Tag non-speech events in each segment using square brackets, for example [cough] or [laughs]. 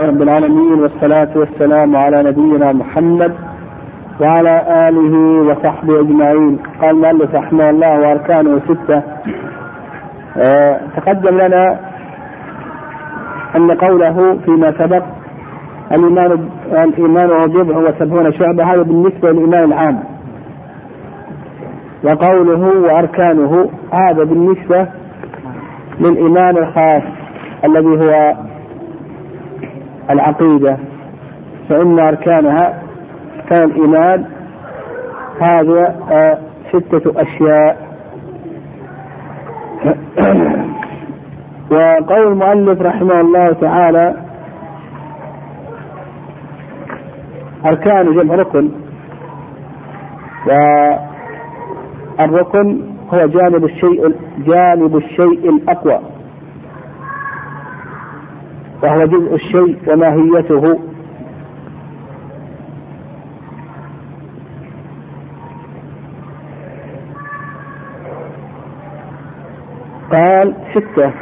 رب العالمين والصلاة والسلام على نبينا محمد وعلى آله وصحبه أجمعين. قال المؤلف رحمه الله وأركانه ستة. أه تقدم لنا أن قوله فيما سبق الإيمان الإيمان بضع وسبعون شعبة هذا بالنسبة للإيمان العام. وقوله وأركانه هذا بالنسبة للإيمان الخاص الذي هو العقيدة فإن أركانها كان الإيمان هذا آه، ستة أشياء. وقول المؤلف رحمه الله تعالى أركان جمع ركن. والركن هو جانب الشيء جانب الشيء الأقوى. وهو جزء الشيء وماهيته. قال ستة.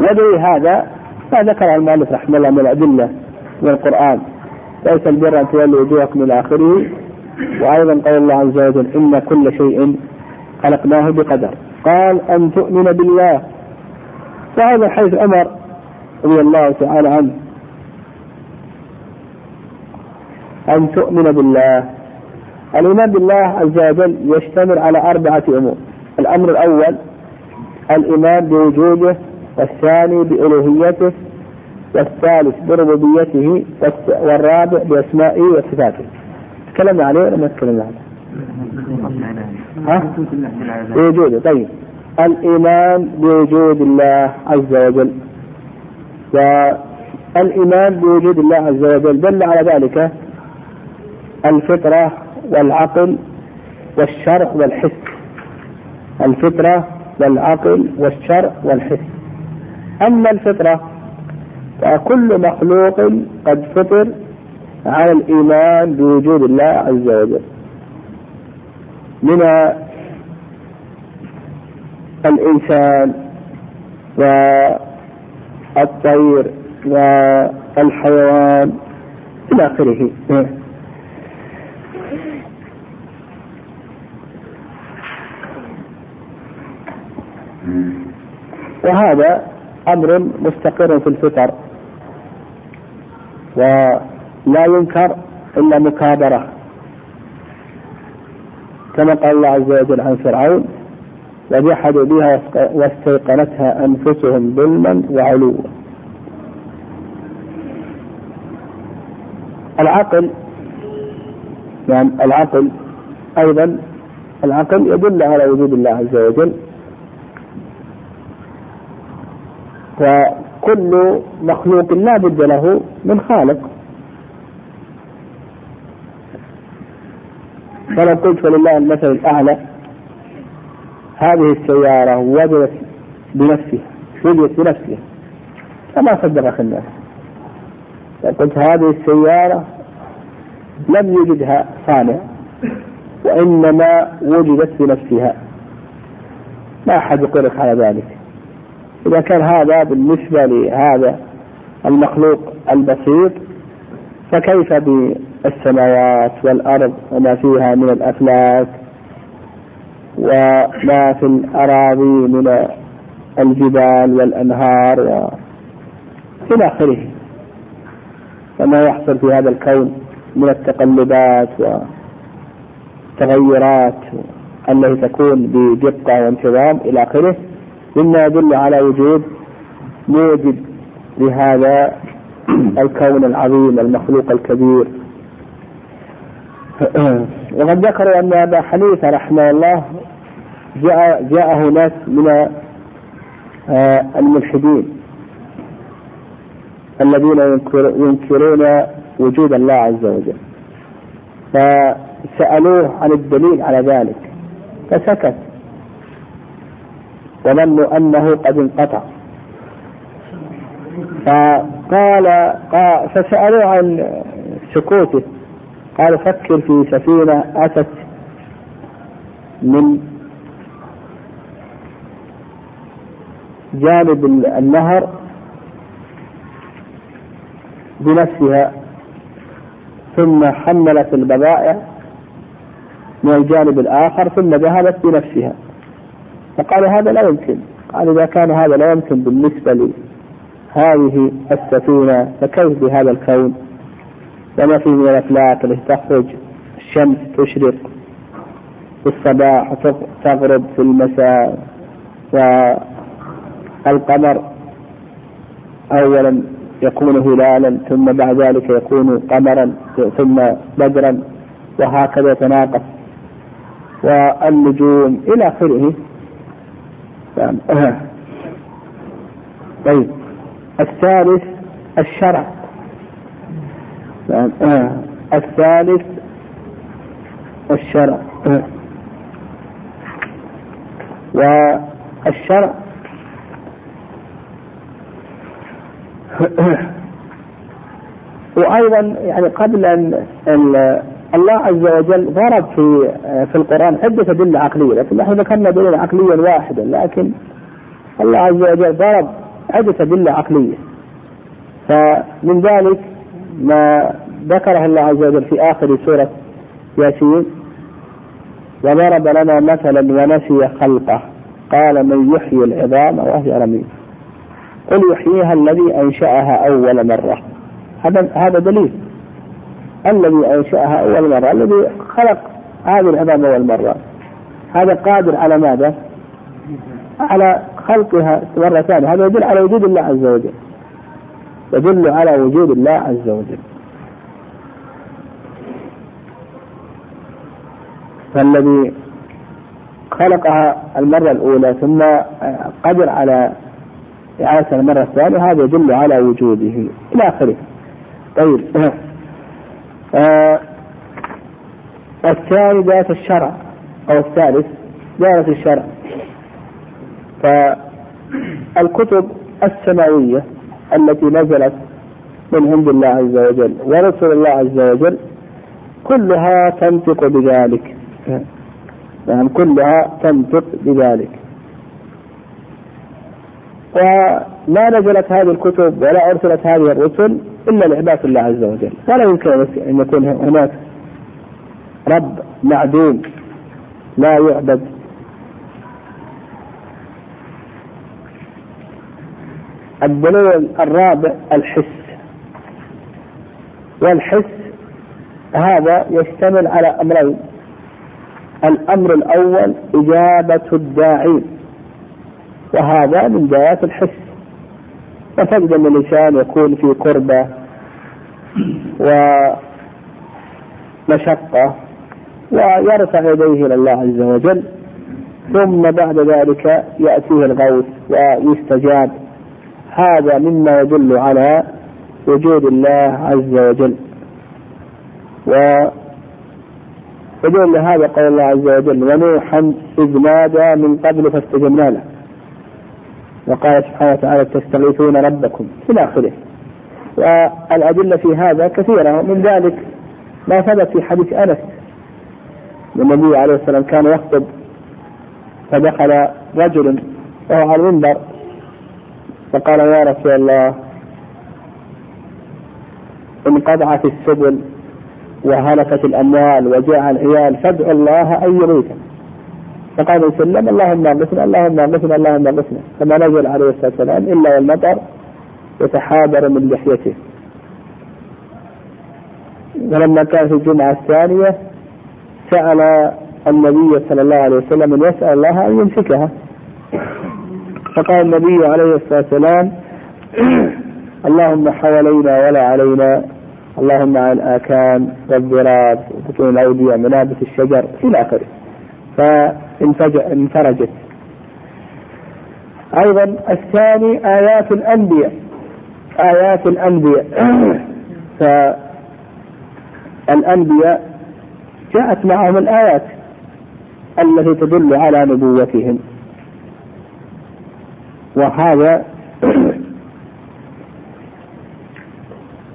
ودليل هذا ما ذكر المؤلف رحمه الله من الأدلة من القرآن. ليس البر أن تولوا وجوهكم إلى آخره. وأيضا قال الله عز وجل إن كل شيء خلقناه بقدر. قال أن تؤمن بالله. وهذا حيث عمر رضي الله تعالى عنه. أن تؤمن بالله. الإيمان بالله عز وجل يشتمل على أربعة أمور. الأمر الأول الإيمان بوجوده والثاني بألوهيته والثالث بربوبيته والرابع بأسمائه وصفاته. تكلمنا عليه ولا ما تكلمنا عليه؟ [laughs] ها؟ بوجوده طيب. الإيمان بوجود الله عز وجل. والإيمان بوجود الله عز وجل دل على ذلك الفطرة والعقل والشرع والحس. الفطرة والعقل والشرع والحس. أما الفطرة فكل مخلوق قد فطر على الإيمان بوجود الله عز وجل. من الإنسان والطير والحيوان إلى آخره. وهذا أمر مستقر في الفطر ولا ينكر إلا مكابرة كما قال الله عز وجل عن فرعون وجحدوا بها واستيقنتها أنفسهم ظلما وعلوا. العقل يعني العقل أيضا العقل يدل على وجود الله عز وجل. وكل مخلوق لا بد له من خالق. فلو قلت فلله المثل الأعلى هذه السيارة وجدت بنفسها وجدت بنفسها. فما صدق الناس. قلت هذه السيارة لم يجدها صانع وإنما وجدت بنفسها. ما أحد يقول لك على ذلك. إذا كان هذا بالنسبة لهذا المخلوق البسيط فكيف بالسماوات والأرض وما فيها من الأفلاك؟ وما في الأراضي من الجبال والأنهار و إلى آخره. وما يحصل في هذا الكون من التقلبات والتغيرات التي تكون بدقة وانتظام إلى آخره مما يدل على وجود موجد لهذا الكون العظيم المخلوق الكبير. وقد ذكروا أن أبا حنيفة رحمه الله جاء جاءه ناس من آه، الملحدين الذين ينكرون وجود الله عز وجل. فسألوه عن الدليل على ذلك فسكت. وظنوا أنه قد انقطع. فقال, قال فسألوه عن سكوته. قال فكر في سفينة أتت من جانب النهر بنفسها ثم حملت البضائع من الجانب الآخر ثم ذهبت بنفسها. فقال هذا لا يمكن. قال إذا كان هذا لا يمكن بالنسبة لهذه السفينة فكيف بهذا الكون؟ وما فيه من الأفلاك التي تخرج الشمس تشرق في الصباح وتغرب في المساء والقمر أولا يكون هلالا ثم بعد ذلك يكون قمرا ثم بدرا وهكذا يتناقص. والنجوم إلى آخره. [coughs] طيب. الثالث الشرع. الثالث الشرع. والشرع [coughs] وأيضا يعني قبل أن الله عز وجل ضرب في في القرآن عده ادله عقلية لكن نحن ذكرنا دليلا عقليا واحدا لكن الله عز وجل ضرب عده ادله عقلية. فمن ذلك ما ذكره الله عز وجل في آخر سورة ياسين. وضرب لنا مثلا ونسي خلقه. قال من يحيي العظام وهي رميم قل يحييها الذي أنشأها أول مرة. هذا هذا دليل. الذي أنشأها أول مرة الذي خلق هذه العظام أول مرة. هذا قادر على ماذا؟ على خلقها مرة ثانية. هذا يدل على وجود الله عز وجل. يدل على وجود الله عز وجل. فالذي خلقها المرة الأولى ثم قدر على إعادة المرة الثانية هذا يدل على وجوده إلى آخره. طيب. [clears throat] آه الثاني دائرة الشرع أو الثالث دائرة الشرع. فالكتب السماوية التي نزلت من عند الله عز وجل ورسل الله عز وجل كلها تنطق بذلك. نعم كلها تنطق بذلك. وما نزلت هذه الكتب ولا أرسلت هذه الرسل إلا لعباد الله عز وجل. ولا يمكن أن يكون هناك رب معدوم لا يعبد الدليل الرابع الحس. والحس هذا يشتمل على أمرين. الأمر الأول إجابة الداعين وهذا من جهات الحس. وتجد أن الإنسان يكون في كربة ومشقة ويرفع يديه إلى الله عز وجل ثم بعد ذلك يأتيه الغوث ويستجاب هذا مما يدل على وجود الله عز وجل. و يدل لهذا قول الله عز وجل ونوحا إذ نادى من قبل فاستجبنا له. وقال سبحانه وتعالى تستغيثون ربكم. إلى آخره. والأدلة في هذا كثيرة ومن ذلك ما ثبت في حديث أنس. النبي عليه السلام كان يخطب فدخل رجل وهو على المنبر فقال يا رسول الله انقطعت السبل وهلكت الأموال وجاع العيال فادعوا الله أن يميته فقال وسلم اللهم اغثنا اللهم اغثنا اللهم اغثنا فما نزل عليه الصلاة والسلام إلا والمطر يتحابر من لحيته. ولما كان في الجمعة الثانية سأل النبي صلى الله عليه وسلم ان يسأل الله أن يمسكها؟ فقال النبي عليه الصلاة والسلام [clears throat] اللهم حوالينا ولا علينا اللهم عن الآكام والذراب وبطون الأودية منابت الشجر إلى آخره فانفرجت أيضا الثاني آيات الأنبياء. آيات الأنبياء. [clears throat] فالأنبياء جاءت معهم الآيات التي تدل على نبوتهم. وهذا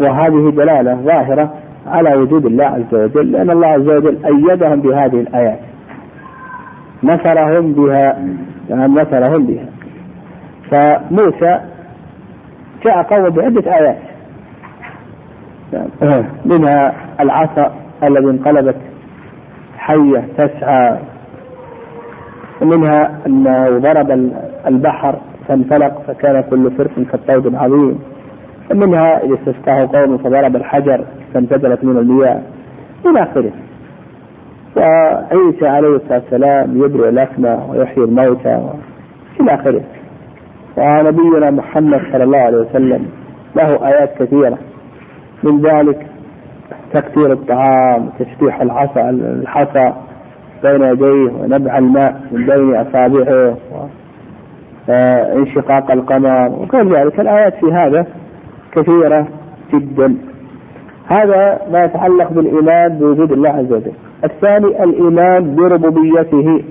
وهذه دلالة ظاهرة على وجود الله عز وجل لأن الله عز وجل أيدهم بهذه الآيات. نصرهم بها يعني نصرهم بها. فموسى جاء قوم بعدة آيات. منها العصا الذي انقلبت حية تسعى ومنها أنه ضرب البحر فانفلق فكان كل فرق كالطود العظيم. ومنها إذا استسقاه قوم فضرب الحجر فانفجرت من المياه إلى آخره. وعيسى عليه الصلاة والسلام يبرئ الأكمى ويحيي الموتى إلى آخره. ونبينا محمد صلى الله عليه وسلم له آيات كثيرة. من ذلك تكثير الطعام وتسبيح العصا الحصى بين يديه ونبع الماء من بين أصابعه وانشقاق القمر. وغير ذلك. الآيات في هذا كثيرة جدا. هذا ما يتعلق بالإيمان بوجود الله عز وجل. الثاني الإيمان بربوبيته.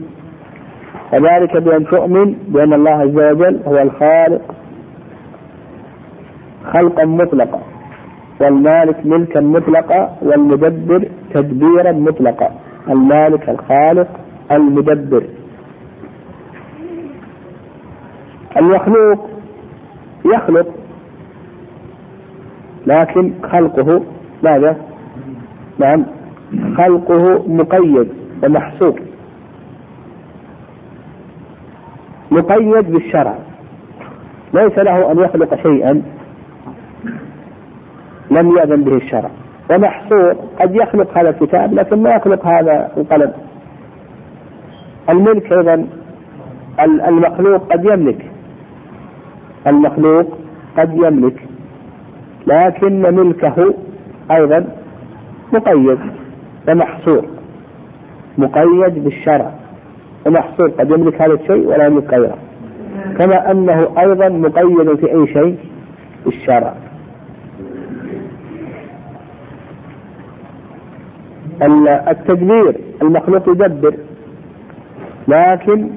وذلك بأن تؤمن بأن الله عز وجل هو الخالق خلقا مطلقا والمالك ملكا مطلقا والمدبر تدبيرا مطلقا. المالك الخالق المدبر. المخلوق يخلق. لكن خلقه ماذا؟ نعم. خلقه مقيد ومحصور. مقيد بالشرع. ليس له أن يخلق شيئا لم يأذن به الشرع. ومحصور. قد يخلق هذا الكتاب لكن ما يخلق هذا القلم. الملك أيضا المخلوق قد يملك. المخلوق قد يملك لكن ملكه أيضا مقيد ومحصور مقيد بالشرع ومحصور قد يملك هذا الشيء ولا يملك غيره. كما أنه أيضا مقيد في أي شيء بالشرع. التدبير المخلوق يدبر لكن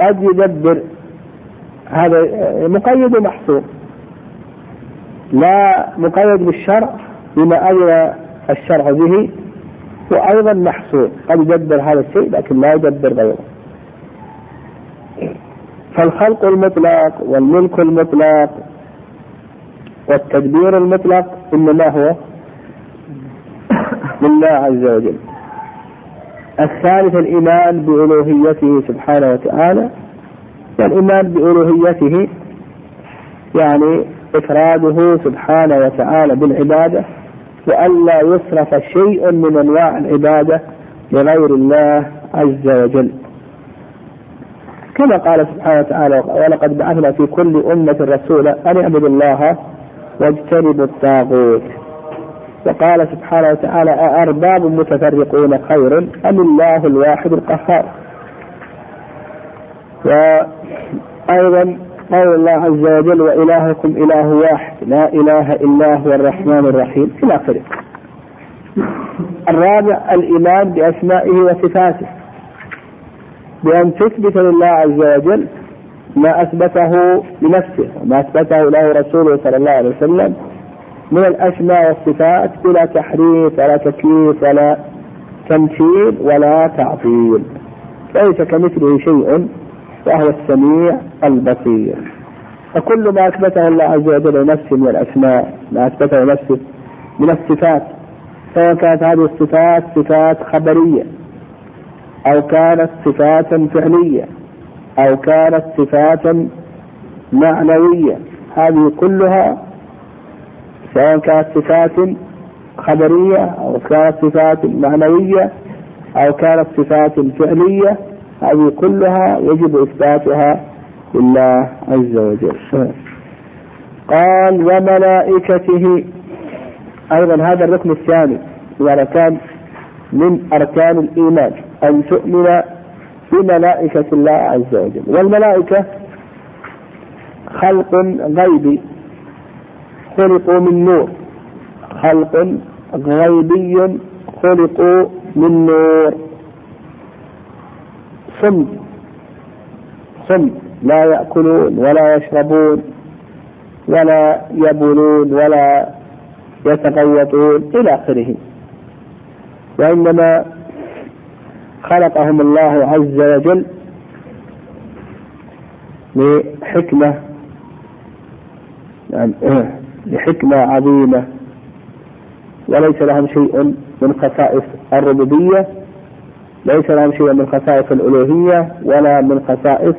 قد يدبر هذا مقيد ومحصور. لا مقيد بالشرع بما أذن الشرع به وأيضا محصور. قد يدبر هذا الشيء لكن لا يدبر غيره. فالخلق المطلق والملك المطلق والتدبير المطلق إنما هو [coughs] لله عز وجل. الثالث الإيمان بألوهيته سبحانه وتعالى والإيمان بألوهيته يعني إفراده سبحانه وتعالى بالعبادة وألا يصرف شيء من أنواع العبادة لغير الله عز وجل. كما قال سبحانه وتعالى ولقد بعثنا في كل أمة رسولا أن اعبدوا الله واجتنبوا الطاغوت. وقال سبحانه وتعالى أأرباب متفرقون خير أم الله الواحد القهار؟ وأيضا قول الله عز وجل وإلهكم إله واحد لا إله إلا هو الرحمن الرحيم إلى آخره. الرابع الإيمان بأسمائه وصفاته بأن تثبت لله عز وجل ما أثبته لنفسه وما أثبته له رسوله صلى الله عليه وسلم من الأسماء والصفات بلا تحريف ولا تكييف ولا تمثيل ولا تعطيل. ليس كمثله شيء. وهو السميع البصير. فكل ما أثبته الله عز وجل لنفسه من الأسماء ما أثبته لنفسه من الصفات سواء كانت هذه الصفات صفات خبرية أو كانت صفات فعلية أو كانت صفات معنوية هذه كلها سواء كانت صفات خبرية أو كانت صفات معنوية أو كانت صفات فعلية هذه كلها يجب إثباتها لله عز وجل. قال وملائكته أيضا هذا الركن الثاني إذا كان من أركان الإيمان أن تؤمن بملائكة الله عز وجل. والملائكة خلق غيبي خلقوا من نور. خلق غيبي خلقوا من نور. صمد صمد لا يأكلون ولا يشربون ولا يبولون ولا يتغوطون إلى آخره. وإنما خلقهم الله عز وجل لحكمة يعني [clears throat] لحكمة عظيمة. وليس لهم شيء من خصائص الربوبية. ليس لهم شيء من خصائص الألوهية ولا من خصائص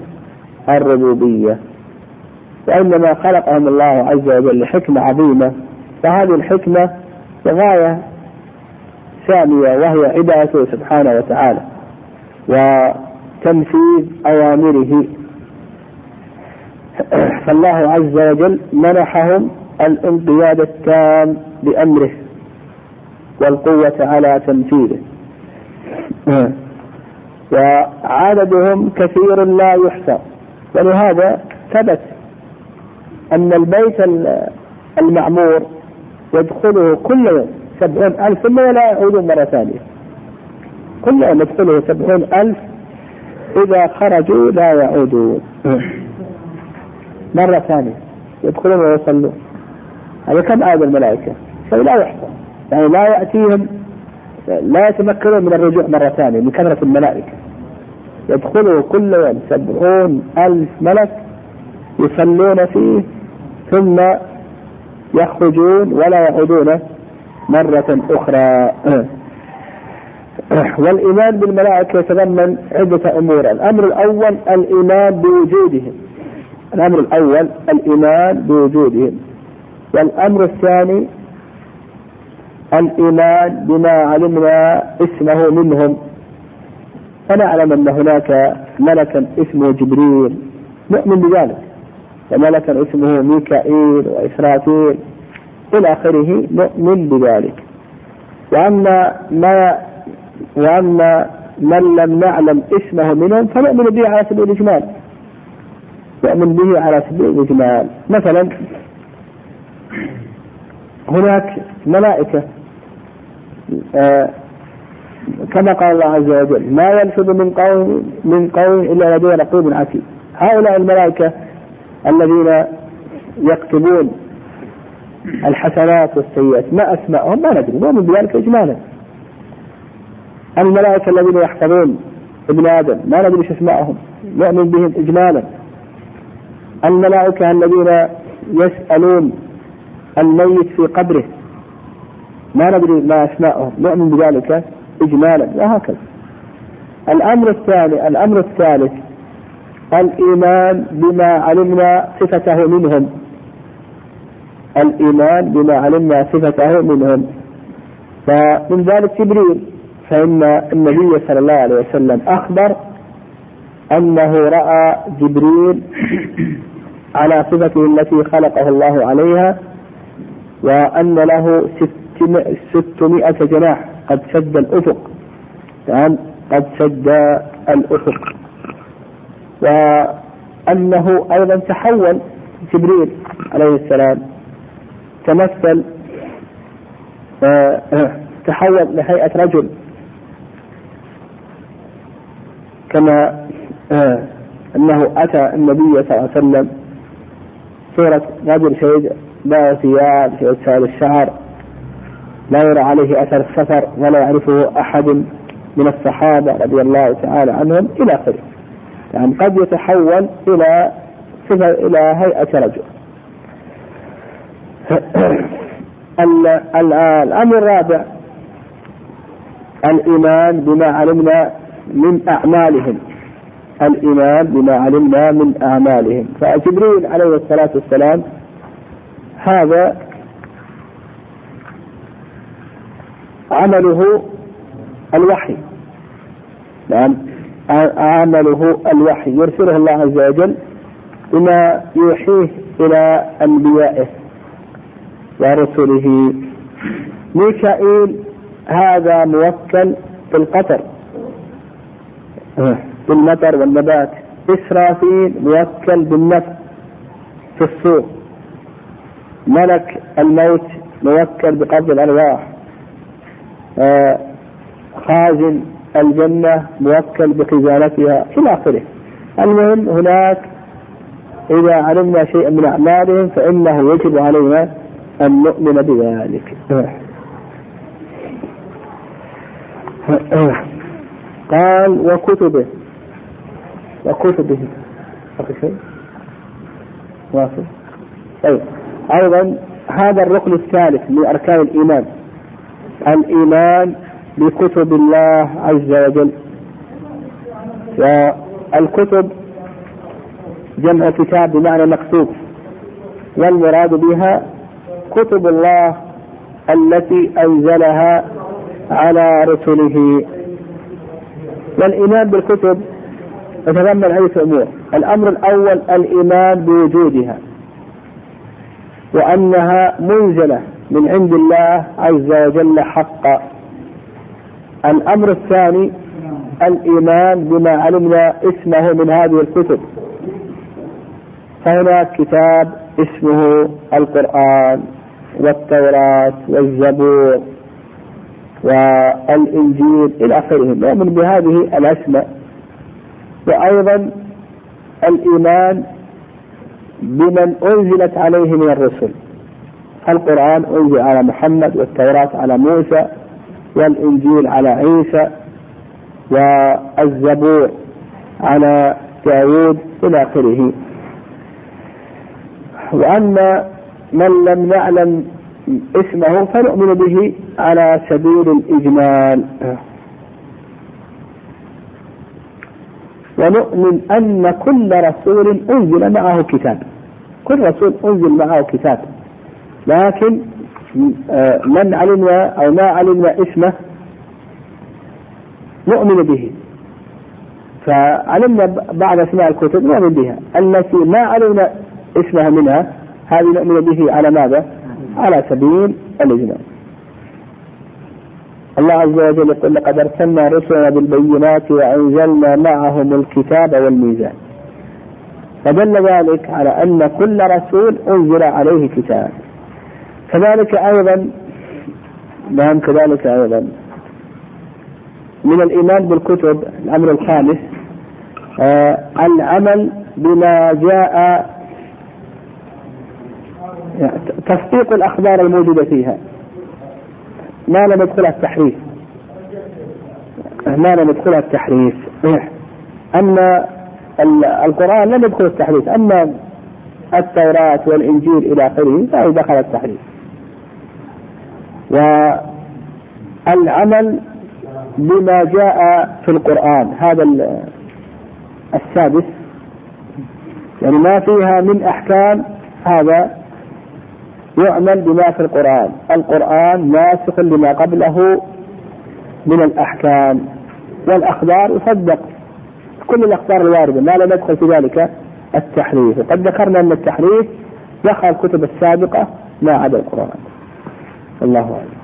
الربوبية. وإنما خلقهم الله عز وجل لحكمة عظيمة فهذه الحكمة غاية سامية وهي عبادته سبحانه وتعالى وتنفيذ أوامره. فالله عز وجل منحهم الانقياد التام بأمره والقوة على تنفيذه. وعددهم كثير لا يحصى. ولهذا ثبت أن البيت المعمور يدخله كل يوم سبعون ألف ثم لا يعودون مرة ثانية. كل يوم يدخله سبعون ألف إذا خرجوا لا يعودون. مرة ثانية يدخلون ويصلون. هذا كم عدد الملائكة؟ شيء لا يحصى. يعني لا يأتيهم لا يتمكنون من الرجوع مرة ثانية من كثرة الملائكة. يدخلوا كل يوم سبعون ألف ملك يصلون فيه ثم يخرجون ولا يعودون مرة أخرى. [clears throat] والإيمان بالملائكة يتضمن عدة أمور. الأمر الأول الإيمان بوجودهم. الأمر الأول الإيمان بوجودهم. والأمر الثاني الإيمان بما علمنا اسمه منهم. فنعلم أن هناك ملكا اسمه جبريل. نؤمن بذلك. وملكا اسمه ميكائيل وإسرافيل. إلى آخره نؤمن بذلك. وأما ما وأما من لم نعلم اسمه منهم فنؤمن به على سبيل الإجمال. نؤمن به على سبيل الإجمال. مثلا هناك ملائكة كما قال الله عز وجل ما يلفظ من قول من قول إلا لديه رقيب عتيد. هؤلاء الملائكة الذين يكتبون الحسنات والسيئات ما أسماءهم ما ندري نؤمن بذلك إجمالا. الملائكة الذين يحفظون ابن آدم ما ندري إيش أسماءهم نؤمن بهم إجمالا. الملائكة الذين يسألون الميت في قبره ما ندري ما أسماءهم نؤمن بذلك إجمالا وهكذا. الأمر الثاني الأمر الثالث الإيمان بما علمنا صفته منهم. الإيمان بما علمنا صفته منهم. فمن ذلك جبريل فإن النبي صلى الله عليه وسلم أخبر أنه رأى جبريل على صفته التي خلقه الله عليها وأن له ستمائة جناح قد سد الأفق. نعم قد سد الأفق. وأنه أيضا تحول جبريل عليه السلام تمثل آه، تحول لهيئة رجل. كما آه، أنه أتى النبي صلى الله عليه وسلم صورة رجل شهيد لا ثياب شهيد سائل الشعر لا يرى عليه أثر السفر ولا يعرفه أحد من الصحابة رضي الله تعالى عنهم إلى آخره. يعني قد يتحول إلى صفة إلى هيئة رجل. [clears throat] الأمر الرابع الإيمان بما علمنا من أعمالهم. الإيمان بما علمنا من أعمالهم. فجبريل عليه الصلاة والسلام هذا عمله الوحي. نعم. عمله الوحي. يرسله الله عز وجل بما يوحيه إلى أنبيائه ورسله. ميكائيل هذا موكل بالقطر. بالمطر والنبات. إسرافيل موكل بالنفس في الصور ملك الموت موكل بقبض الأرواح. خازن الجنة موكل بخزانتها إلى آخره. المهم هناك إذا علمنا شيئا من أعمالهم فإنه يجب علينا أن نؤمن بذلك. قال وكتبه. وكتبه. شيء؟ واصل. طيب. أيضا هذا الركن الثالث من أركان الإيمان. الإيمان بكتب الله عز وجل. والكتب جمع كتاب بمعنى مكتوب والمراد بها كتب الله التي أنزلها على رسله. والإيمان بالكتب يتضمن عدة أمور الأمر الأول الإيمان بوجودها. وأنها منزلة. من عند الله عز وجل حقا. الأمر الثاني الإيمان بما علمنا اسمه من هذه الكتب. فهناك كتاب اسمه القرآن والتوراة والزبور والإنجيل إلى آخره. نؤمن بهذه الأسماء. وأيضا الإيمان بمن أنزلت عليه من الرسل. القرآن أنزل على محمد والتوراة على موسى والإنجيل على عيسى والزبور على داود إلى آخره. وأن من لم نعلم اسمه فنؤمن به على سبيل الإجمال. ونؤمن أن كل رسول أنزل معه كتاب. كل رسول أنزل معه كتاب. لكن آه، من علمنا أو ما علمنا اسمه نؤمن به. فعلمنا بعض أسماء الكتب نؤمن بها. التي ما علمنا اسمها منها هذه نؤمن به على ماذا؟ على سبيل الإجمال الله عز وجل يقول لقد أرسلنا رسلنا بالبينات وأنزلنا معهم الكتاب والميزان. فدل ذلك على أن كل رسول أنزل عليه كتاب كذلك أيضا نعم كذلك أيضا. من الإيمان بالكتب الأمر الخامس آه العمل بما جاء تصديق الأخبار الموجودة فيها. ما لم يدخلها التحريف. ما لم يدخلها التحريف. أما القرآن لم يدخل التحريف. أما التوراة والإنجيل إلى آخره فهي دخل التحريف. والعمل بما جاء في القرآن هذا السادس. يعني ما فيها من أحكام هذا يعمل بما في القرآن. القرآن ناسخ لما قبله من الأحكام. والأخبار يصدق. كل الأخبار الواردة ما لم يدخل في ذلك التحريف. وقد ذكرنا أن التحريف دخل الكتب السابقة ما عدا القرآن. الله أعلم.